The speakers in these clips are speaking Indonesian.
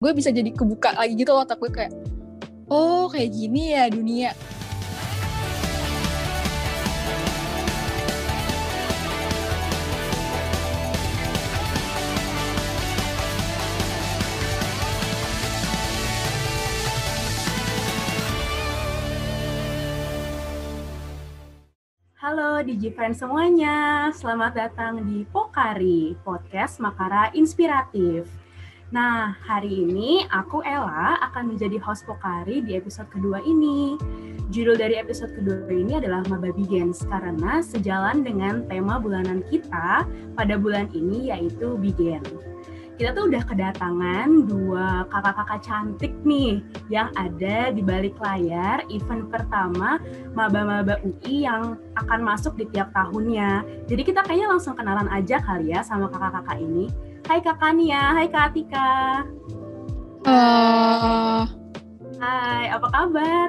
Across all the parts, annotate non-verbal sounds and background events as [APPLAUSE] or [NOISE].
gue bisa jadi kebuka lagi gitu loh otak gue kayak oh kayak gini ya dunia Halo DigiFriends semuanya, selamat datang di Pokari, podcast Makara Inspiratif. Nah, hari ini aku Ella akan menjadi host Pokari di episode kedua ini. Judul dari episode kedua ini adalah Maba Begins karena sejalan dengan tema bulanan kita pada bulan ini yaitu Begin kita tuh udah kedatangan dua kakak-kakak cantik nih yang ada di balik layar event pertama maba-maba UI yang akan masuk di tiap tahunnya. Jadi kita kayaknya langsung kenalan aja kali ya sama kakak-kakak ini. Hai Kak Nia, hai Kak Atika. uh, Hai, apa kabar?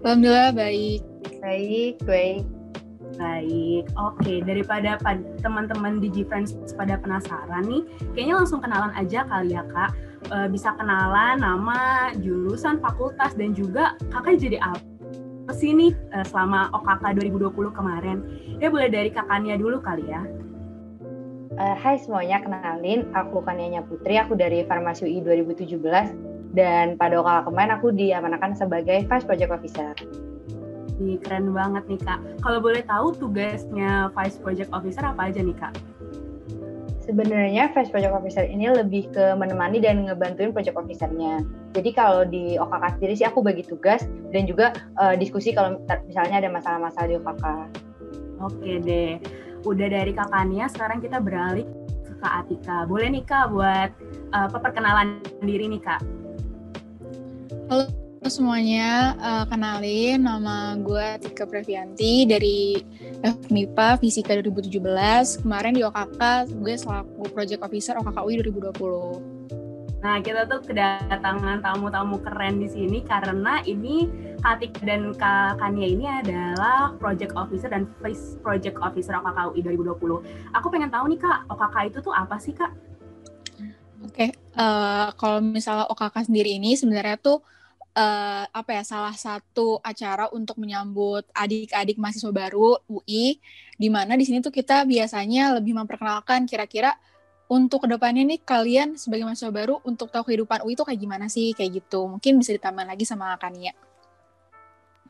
alhamdulillah baik Baik, baik. Baik, oke. Daripada pad- teman-teman DigiFriends pada penasaran nih, kayaknya langsung kenalan aja kali ya kak. E, bisa kenalan nama, jurusan, fakultas, dan juga kakak jadi apa sih nih e, selama OKK 2020 kemarin? Ya boleh dari kakaknya dulu kali ya. Eh, hai semuanya, kenalin. Aku Kanianya Putri, aku dari Farmasi UI 2017. Dan pada OKK kemarin aku diamanakan sebagai Vice Project Officer. Nih, keren banget nih kak. Kalau boleh tahu tugasnya Vice Project Officer apa aja nih kak? Sebenarnya Vice Project Officer ini lebih ke menemani dan ngebantuin Project Officer-nya. Jadi kalau di OKK sendiri sih aku bagi tugas dan juga eh, diskusi kalau misalnya ada masalah-masalah di OKK. Oke deh. Udah dari kakaknya, sekarang kita beralih ke Kak Atika. Boleh nih Kak buat uh, perkenalan diri nih Kak. Halo semuanya, uh, kenalin nama gue Tika Previanti dari FMIPA Fisika 2017. Kemarin di OKK gue selaku Project Officer OKK UI 2020. Nah, kita tuh kedatangan tamu-tamu keren di sini karena ini Katik dan Kak Kania ini adalah Project Officer dan Vice Project Officer OKK UI 2020. Aku pengen tahu nih Kak, OKK itu tuh apa sih Kak? Oke, uh, kalau misalnya OKK sendiri ini sebenarnya tuh uh, apa ya salah satu acara untuk menyambut adik-adik mahasiswa baru UI, di mana di sini tuh kita biasanya lebih memperkenalkan kira-kira untuk ke depannya nih kalian sebagai mahasiswa baru untuk tahu kehidupan UI itu kayak gimana sih kayak gitu. Mungkin bisa ditambah lagi sama Kania.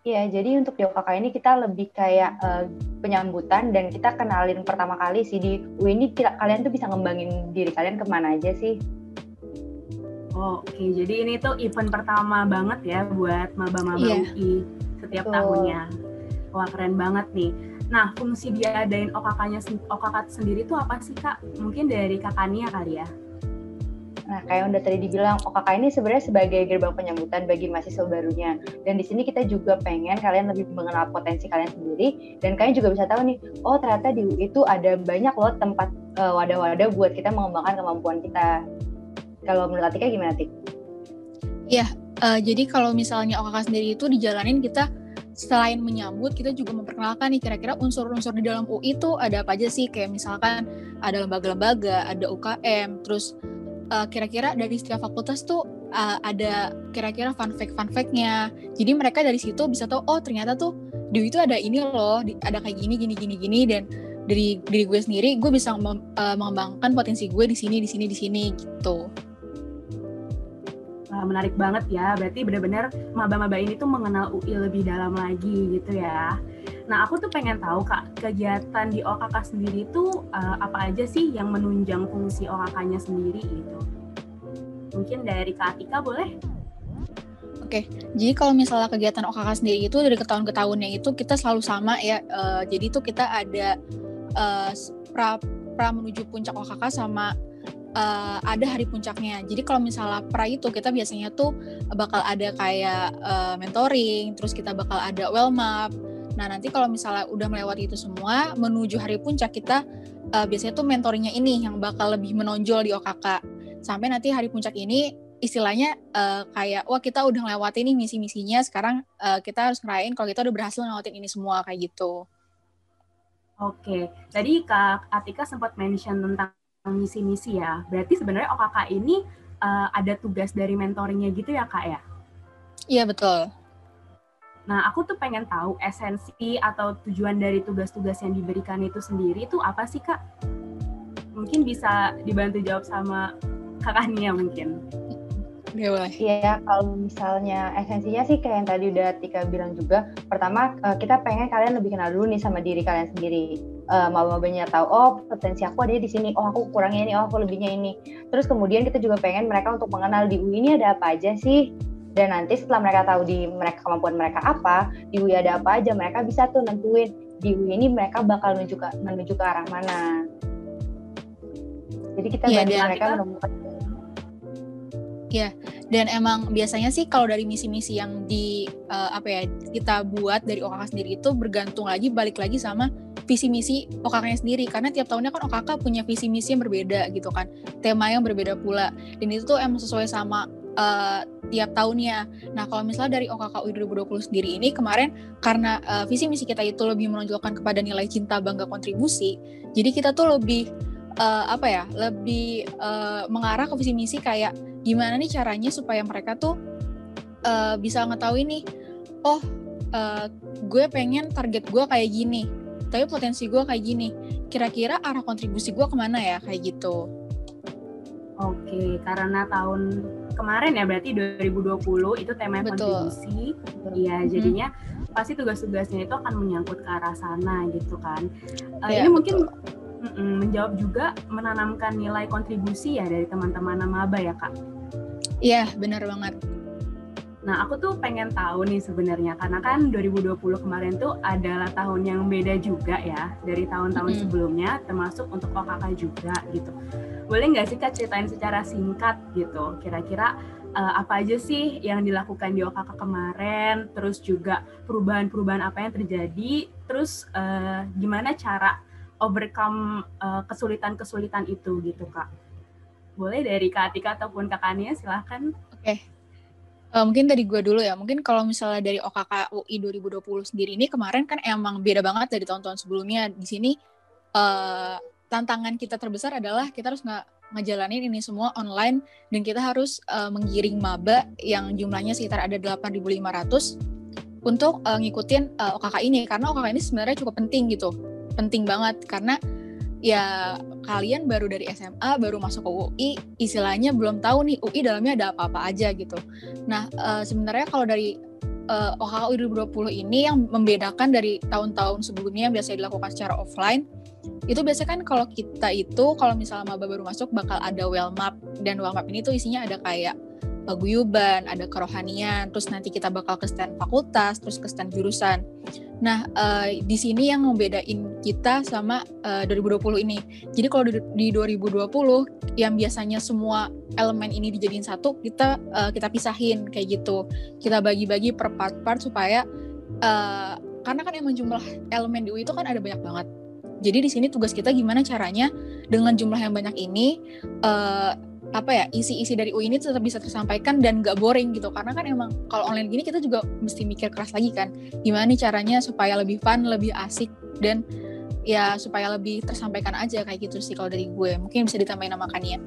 Iya, jadi untuk di OKK ini kita lebih kayak uh, penyambutan dan kita kenalin pertama kali sih di UI ini kita, kalian tuh bisa ngembangin diri kalian ke mana aja sih. Oh, Oke, okay. jadi ini tuh event pertama banget ya buat maba-maba Iya. UI setiap Betul. tahunnya. Wah keren banget nih. Nah, fungsi diadain OKK-nya OKK sendiri tuh apa sih Kak? Mungkin dari kakaknya kali ya. Nah, kayak udah tadi dibilang, OKK ini sebenarnya sebagai gerbang penyambutan bagi mahasiswa barunya. Dan di sini kita juga pengen kalian lebih mengenal potensi kalian sendiri, dan kalian juga bisa tahu nih, oh ternyata di UI itu ada banyak loh tempat eh, wadah-wadah buat kita mengembangkan kemampuan kita. Kalau menurut Atika gimana, Tik? Uh, jadi kalau misalnya OKK sendiri itu dijalanin kita selain menyambut kita juga memperkenalkan nih kira-kira unsur-unsur di dalam UI itu ada apa aja sih kayak misalkan ada lembaga-lembaga, ada UKM, terus uh, kira-kira dari setiap fakultas tuh uh, ada kira-kira fun fact fun fact-nya. Jadi mereka dari situ bisa tahu oh ternyata tuh di UI itu ada ini loh, ada kayak gini gini gini gini dan dari diri gue sendiri gue bisa mem- uh, mengembangkan potensi gue di sini di sini di sini gitu. Wah, menarik banget ya. Berarti benar-benar maba-maba ini tuh mengenal UI lebih dalam lagi gitu ya. Nah, aku tuh pengen tahu Kak, kegiatan di OKK sendiri tuh eh, apa aja sih yang menunjang fungsi OKK-nya sendiri gitu? Mungkin dari Kak Atika boleh? Jadi kalau misalnya kegiatan OKK sendiri itu dari ke tahun ke tahunnya itu kita selalu sama ya. Eh, jadi itu kita ada eh, pra pra menuju puncak OKK sama eh, ada hari puncaknya. Jadi kalau misalnya pra itu kita biasanya tuh bakal ada kayak eh, mentoring, terus kita bakal ada well map. Nah nanti kalau misalnya udah melewati itu semua menuju hari puncak kita eh, biasanya tuh mentoringnya ini yang bakal lebih menonjol di OKK. Sampai nanti hari puncak ini istilahnya eh, kayak wah kita udah ngelewatin nih misi-misinya sekarang eh, kita harus ngerayain kalau kita udah berhasil ngelewatin ini semua kayak gitu. Oke, tadi Kak Atika sempat mention tentang misi-misi ya. Berarti sebenarnya OKK ini uh, ada tugas dari mentoringnya gitu ya kak ya? Iya betul. Nah, aku tuh pengen tahu esensi atau tujuan dari tugas-tugas yang diberikan itu sendiri itu apa sih, Kak? Mungkin bisa dibantu jawab sama Kak Nia mungkin. Iya, iya, kalau misalnya esensinya sih kayak yang tadi udah Tika bilang juga. Pertama, eh, kita pengen kalian lebih kenal dulu nih sama diri kalian sendiri. Uh, mau-maunya tahu, oh potensi aku ada di sini, oh aku kurangnya ini, oh aku lebihnya ini. Terus kemudian kita juga pengen mereka untuk mengenal di UI ini ada apa aja sih, dan nanti setelah mereka tahu di mereka kemampuan mereka apa di UI ada apa aja mereka bisa tuh nentuin. Di UI ini mereka bakal menuju ke menuju ke arah mana. Jadi kita ya, bantu mereka menemukan. Ya, dan emang biasanya sih kalau dari misi-misi yang di uh, apa ya kita buat dari OKK sendiri itu bergantung lagi balik lagi sama visi misi OKK-nya sendiri. Karena tiap tahunnya kan OKK punya visi misi yang berbeda gitu kan, tema yang berbeda pula. Dan itu tuh emang sesuai sama uh, tiap tahunnya. Nah, kalau misalnya dari OKK UI 2020 sendiri ini kemarin karena uh, visi misi kita itu lebih menonjolkan kepada nilai cinta bangga kontribusi, jadi kita tuh lebih uh, apa ya lebih uh, mengarah ke visi misi kayak gimana nih caranya supaya mereka tuh uh, bisa ngetahui nih oh uh, gue pengen target gue kayak gini tapi potensi gue kayak gini kira-kira arah kontribusi gue ke mana ya kayak gitu oke karena tahun kemarin ya berarti 2020 itu tema kontribusi iya mm-hmm. jadinya pasti tugas-tugasnya itu akan menyangkut ke arah sana gitu kan uh, ya, ini betul. mungkin menjawab juga menanamkan nilai kontribusi ya dari teman-teman maba ya kak. Iya benar banget. Nah aku tuh pengen tahu nih sebenarnya karena kan 2020 kemarin tuh adalah tahun yang beda juga ya dari tahun-tahun mm. sebelumnya termasuk untuk OKK juga gitu. Boleh nggak sih kak ceritain secara singkat gitu kira-kira uh, apa aja sih yang dilakukan di OKK kemarin, terus juga perubahan-perubahan apa yang terjadi, terus uh, gimana cara overcome uh, kesulitan-kesulitan itu gitu kak. Boleh dari Kak Atika ataupun Kak Ania silahkan. Oke. Okay. Uh, mungkin dari gue dulu ya. Mungkin kalau misalnya dari OKK UI 2020 sendiri ini kemarin kan emang beda banget dari tahun-tahun sebelumnya. Di sini uh, tantangan kita terbesar adalah kita harus nggak ngejalanin ini semua online dan kita harus uh, menggiring maba yang jumlahnya sekitar ada 8.500 untuk uh, ngikutin uh, OKK ini karena OKK ini sebenarnya cukup penting gitu penting banget karena ya kalian baru dari SMA baru masuk ke UI istilahnya belum tahu nih UI dalamnya ada apa-apa aja gitu. Nah uh, sebenarnya kalau dari uh, OHK 2020 ini yang membedakan dari tahun-tahun sebelumnya yang biasa dilakukan secara offline itu biasanya kan kalau kita itu kalau misalnya maba baru masuk bakal ada well map dan well map ini tuh isinya ada kayak paguyuban, ada kerohanian, terus nanti kita bakal ke stand fakultas, terus ke stand jurusan. Nah, uh, di sini yang membedain kita sama uh, 2020 ini. Jadi kalau di, di 2020 yang biasanya semua elemen ini dijadiin satu, kita uh, kita pisahin kayak gitu. Kita bagi-bagi per part-part supaya uh, karena kan emang jumlah elemen di UI itu kan ada banyak banget. Jadi di sini tugas kita gimana caranya dengan jumlah yang banyak ini uh, apa ya isi-isi dari UI ini tetap bisa tersampaikan dan gak boring gitu. Karena kan emang kalau online gini kita juga mesti mikir keras lagi kan. Gimana nih caranya supaya lebih fun lebih asik dan ya supaya lebih tersampaikan aja kayak gitu sih kalau dari gue. Mungkin bisa ditambahin nama Kania.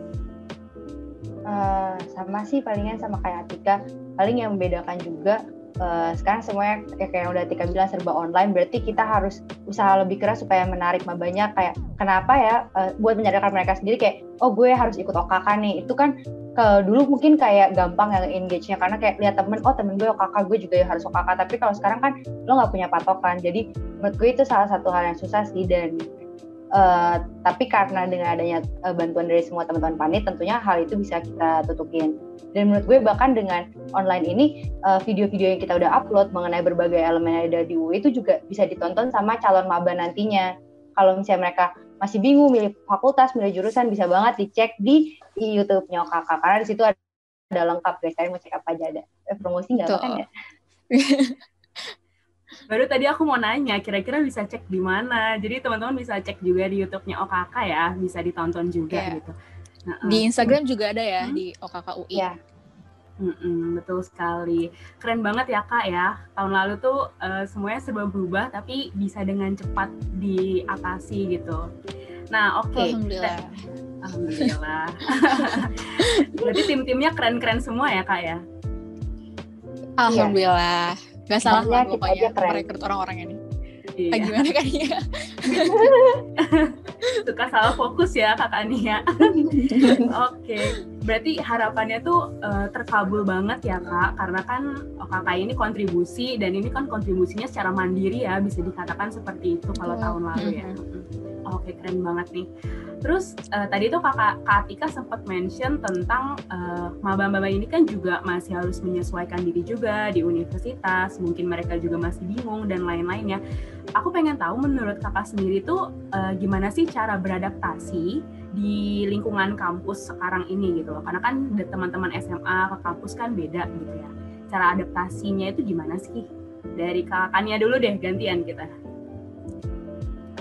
Uh, sama sih palingan sama kayak Atika. Paling yang membedakan juga uh, sekarang semuanya kayak yang udah Tika bilang serba online. Berarti kita harus usaha lebih keras supaya menarik banyak. Kayak kenapa ya uh, buat menyadarkan mereka sendiri kayak oh gue harus ikut OKK nih. Itu kan ke dulu mungkin kayak gampang yang engage-nya. Karena kayak lihat temen oh temen gue OKK gue juga harus OKK tapi kalau sekarang kan lo nggak punya patokan. Jadi menurut gue itu salah satu hal yang susah sih. Dan Uh, tapi karena dengan adanya uh, bantuan dari semua teman-teman panit, tentunya hal itu bisa kita tutupin. Dan menurut gue bahkan dengan online ini eh, video-video yang kita udah upload mengenai berbagai elemen yang ada di UI itu juga bisa ditonton sama calon maba nantinya. Kalau misalnya mereka masih bingung milih fakultas, milih jurusan, bisa banget dicek di, di YouTube-nya OKK karena di situ ada, ada lengkap guys. Kalian mau cek apa aja ada. Eh, promosi nggak kan ya? [LAUGHS] Baru tadi aku mau nanya, kira-kira bisa cek di mana? Jadi teman-teman bisa cek juga di YouTube-nya OKK ya, bisa ditonton juga yeah. gitu. Nah, di Instagram juga ada ya hmm? di OKK UI. Ya. Mm-mm, betul sekali. Keren banget ya kak ya. Tahun lalu tuh uh, semuanya serba berubah tapi bisa dengan cepat diatasi gitu. Nah oke. Okay. Alhamdulillah. Alhamdulillah. [LAUGHS] Berarti tim-timnya keren-keren semua ya kak ya? Alhamdulillah. Gak salah lah pokoknya merekrut orang-orang ini. Iya. Ah, gimana kan ya? [LAUGHS] Suka salah fokus ya kakak Nia. [LAUGHS] Oke, okay. berarti harapannya tuh uh, terkabul banget ya kak, karena kan oh, kakak ini kontribusi dan ini kan kontribusinya secara mandiri ya, bisa dikatakan seperti itu kalau tahun lalu ya. Oke, okay, keren banget nih. Terus uh, tadi tuh kakak Kak Atika sempat mention tentang uh, maba-maba ini kan juga masih harus menyesuaikan diri juga di universitas, mungkin mereka juga masih bingung dan lain-lainnya. Aku pengen tahu menurut kakak sendiri tuh uh, gimana sih cara beradaptasi di lingkungan kampus sekarang ini gitu loh. Karena kan teman-teman SMA ke kampus kan beda gitu ya. Cara adaptasinya itu gimana sih? Dari kakaknya dulu deh gantian kita.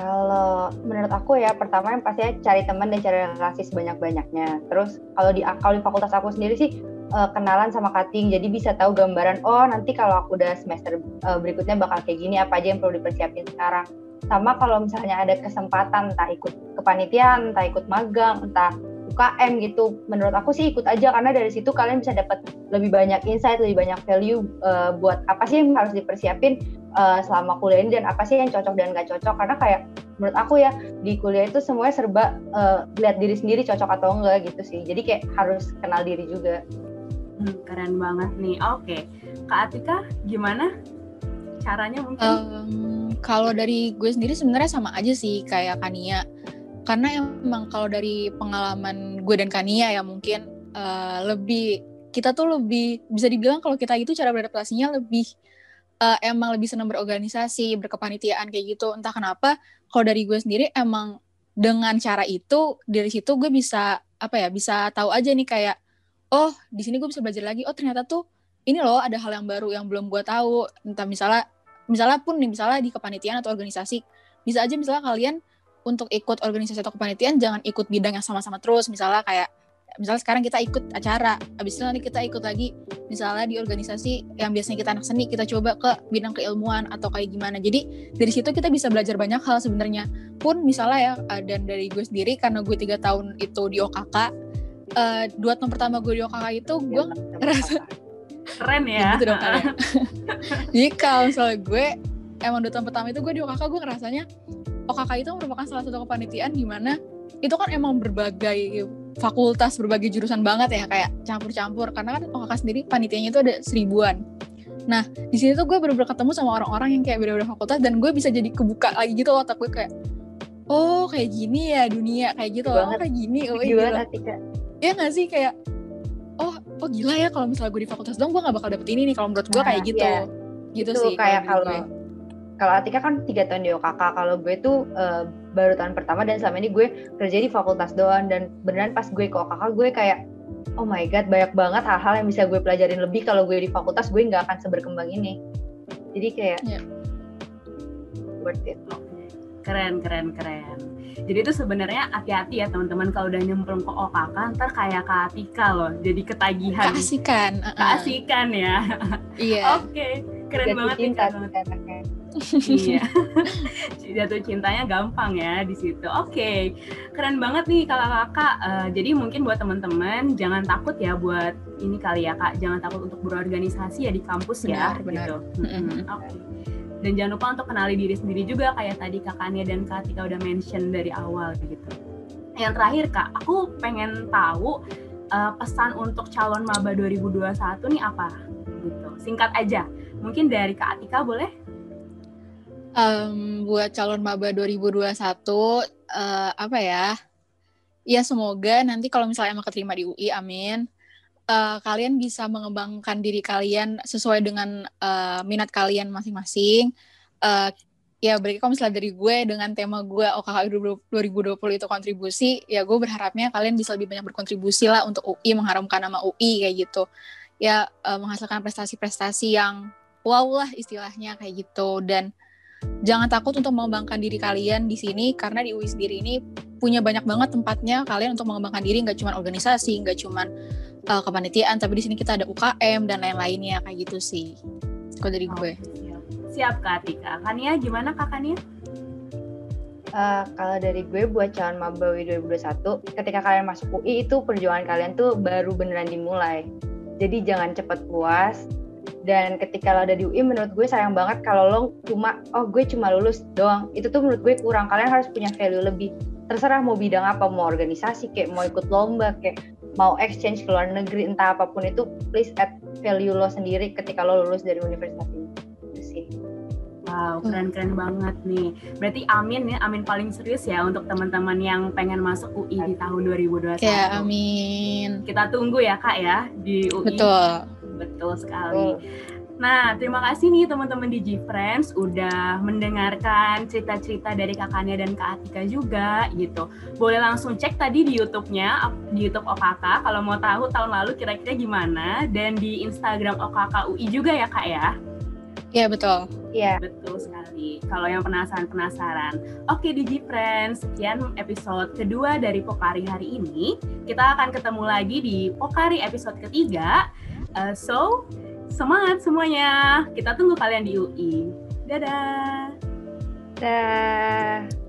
Kalau menurut aku ya pertama yang pastinya cari teman dan cari relasi sebanyak-banyaknya. Terus kalau di kalau di fakultas aku sendiri sih uh, kenalan sama cutting jadi bisa tahu gambaran oh nanti kalau aku udah semester uh, berikutnya bakal kayak gini apa aja yang perlu dipersiapin sekarang. Sama kalau misalnya ada kesempatan entah ikut kepanitiaan, entah ikut magang, entah UKM gitu. Menurut aku sih ikut aja karena dari situ kalian bisa dapat lebih banyak insight, lebih banyak value uh, buat apa sih yang harus dipersiapin uh, selama kuliah ini dan apa sih yang cocok dan gak cocok. Karena kayak menurut aku ya di kuliah itu semuanya serba uh, lihat diri sendiri cocok atau enggak gitu sih. Jadi kayak harus kenal diri juga. Hmm, keren banget nih. Oke, Kak Atika gimana caranya mungkin? Um, kalau dari gue sendiri sebenarnya sama aja sih kayak Kania karena emang kalau dari pengalaman gue dan Kania ya mungkin uh, lebih kita tuh lebih bisa dibilang kalau kita itu cara beradaptasinya lebih uh, emang lebih senang berorganisasi berkepanitiaan kayak gitu. Entah kenapa kalau dari gue sendiri emang dengan cara itu dari situ gue bisa apa ya bisa tahu aja nih kayak oh di sini gue bisa belajar lagi. Oh ternyata tuh ini loh ada hal yang baru yang belum gue tahu. Entah misalnya misalnya pun nih misalnya di kepanitiaan atau organisasi bisa aja misalnya kalian untuk ikut organisasi atau kepanitiaan jangan ikut bidang yang sama-sama terus. Misalnya kayak misalnya sekarang kita ikut acara habis itu nanti kita ikut lagi misalnya di organisasi yang biasanya kita anak seni kita coba ke bidang keilmuan atau kayak gimana. Jadi dari situ kita bisa belajar banyak hal sebenarnya. Pun misalnya ya eh, dan dari gue sendiri karena gue tiga tahun itu di OKK uh, eh, dua tahun pertama gue di OKK itu gue ngerasa keren ya. Gitu dong kalian [LAUGHS] jadi kalau misalnya gue emang dua tahun pertama itu gue di OKK gue ngerasanya OKK itu merupakan salah satu kepanitiaan di mana itu kan emang berbagai fakultas, berbagai jurusan banget ya kayak campur-campur. Karena kan OKK sendiri panitianya itu ada seribuan. Nah, di sini tuh gue bener-bener ketemu sama orang-orang yang kayak beda-beda fakultas dan gue bisa jadi kebuka lagi gitu otak gue kayak oh kayak gini ya dunia kayak gitu oh kayak gini oh iya ya nggak sih kayak oh oh gila ya kalau misalnya gue di fakultas dong gue nggak bakal dapet ini nih kalau menurut gue nah, kayak gitu. iya. gitu itu sih kayak kalau kalau Atika kan tiga tahun di OKK kalau gue tuh uh, baru tahun pertama dan selama ini gue kerja di fakultas doang. Dan beneran pas gue ke OKK gue kayak oh my god banyak banget hal-hal yang bisa gue pelajarin lebih. Kalau gue di fakultas gue nggak akan seberkembang ini. Jadi kayak yeah. worth it. Keren keren keren. Jadi itu sebenarnya hati-hati ya teman-teman. Kalau udah nyemplung ke OKK ntar kayak Kak Atika loh. Jadi ketagihan. Keasikan uh -uh. keasikan ya. Iya. [LAUGHS] Oke okay. keren banget cinta, cinta, iya. [LAUGHS] Jatuh cintanya gampang ya di situ. Oke okay. keren banget nih kakak-kakak uh, jadi mungkin buat teman-teman jangan takut ya buat ini kali ya kak. Jangan takut untuk berorganisasi ya di kampus ya, benar, ya benar. gitu. Mm-hmm. oke. Okay. dan jangan lupa untuk kenali diri sendiri juga kayak tadi kakaknya dan kak Tika udah mention dari awal gitu. Yang terakhir kak aku pengen tahu uh, pesan untuk calon maba 2021 nih apa gitu. Singkat aja. Mungkin dari kak Atika boleh um, buat calon maba 2021 uh, eh, apa ya? Ya semoga nanti kalau misalnya emang keterima di UI, amin. Uh, kalian bisa mengembangkan diri kalian sesuai dengan uh, minat kalian masing-masing. Uh, ya berarti kalau misalnya dari gue dengan tema gue OKK 2020 itu kontribusi, ya gue berharapnya kalian bisa lebih banyak berkontribusi lah untuk UI, mengharumkan nama UI kayak gitu. Ya uh, menghasilkan prestasi-prestasi yang wow lah istilahnya kayak gitu dan jangan takut untuk mengembangkan diri kalian di sini karena di UI sendiri ini punya banyak banget tempatnya kalian untuk mengembangkan diri nggak cuma organisasi nggak cuma uh, kepanitiaan tapi di sini kita ada UKM dan lain-lainnya kayak gitu sih kalau dari gue siap. siap kak Tika Kania gimana kakaknya Uh, kalau dari gue buat calon maba 2021, ketika kalian masuk UI itu perjuangan kalian tuh baru beneran dimulai. Jadi jangan cepat puas. Dan ketika lo ada di UI, menurut gue sayang banget kalau lo cuma, oh gue cuma lulus doang. Itu tuh menurut gue kurang. Kalian harus punya value lebih. Terserah mau bidang apa, mau organisasi, kayak mau ikut lomba, kayak mau exchange ke luar negeri, entah apa pun itu, please add value lo sendiri ketika lo lulus dari universitas ini. Itu sih. Wow, keren-keren banget nih. Berarti amin ya, amin paling serius ya untuk teman-teman yang pengen masuk UI di tahun 2021. Ya, amin. Kita tunggu ya Kak ya di UI. Betul. Betul sekali. Nah, terima kasih nih teman-teman di G-Friends udah mendengarkan cerita-cerita dari kakaknya dan Kak Atika juga gitu. Boleh langsung cek tadi di YouTube-nya, di YouTube OKK kalau mau tahu tahun lalu kira-kira gimana dan di Instagram OKK UI juga ya Kak ya. Iya betul. Iya. Betul sekali. Kalau yang penasaran-penasaran. Oke Digi Friends, sekian episode kedua dari Pokari hari ini. Kita akan ketemu lagi di Pokari episode ketiga. Uh, so, semangat semuanya. Kita tunggu kalian di UI. Dadah. Dadah.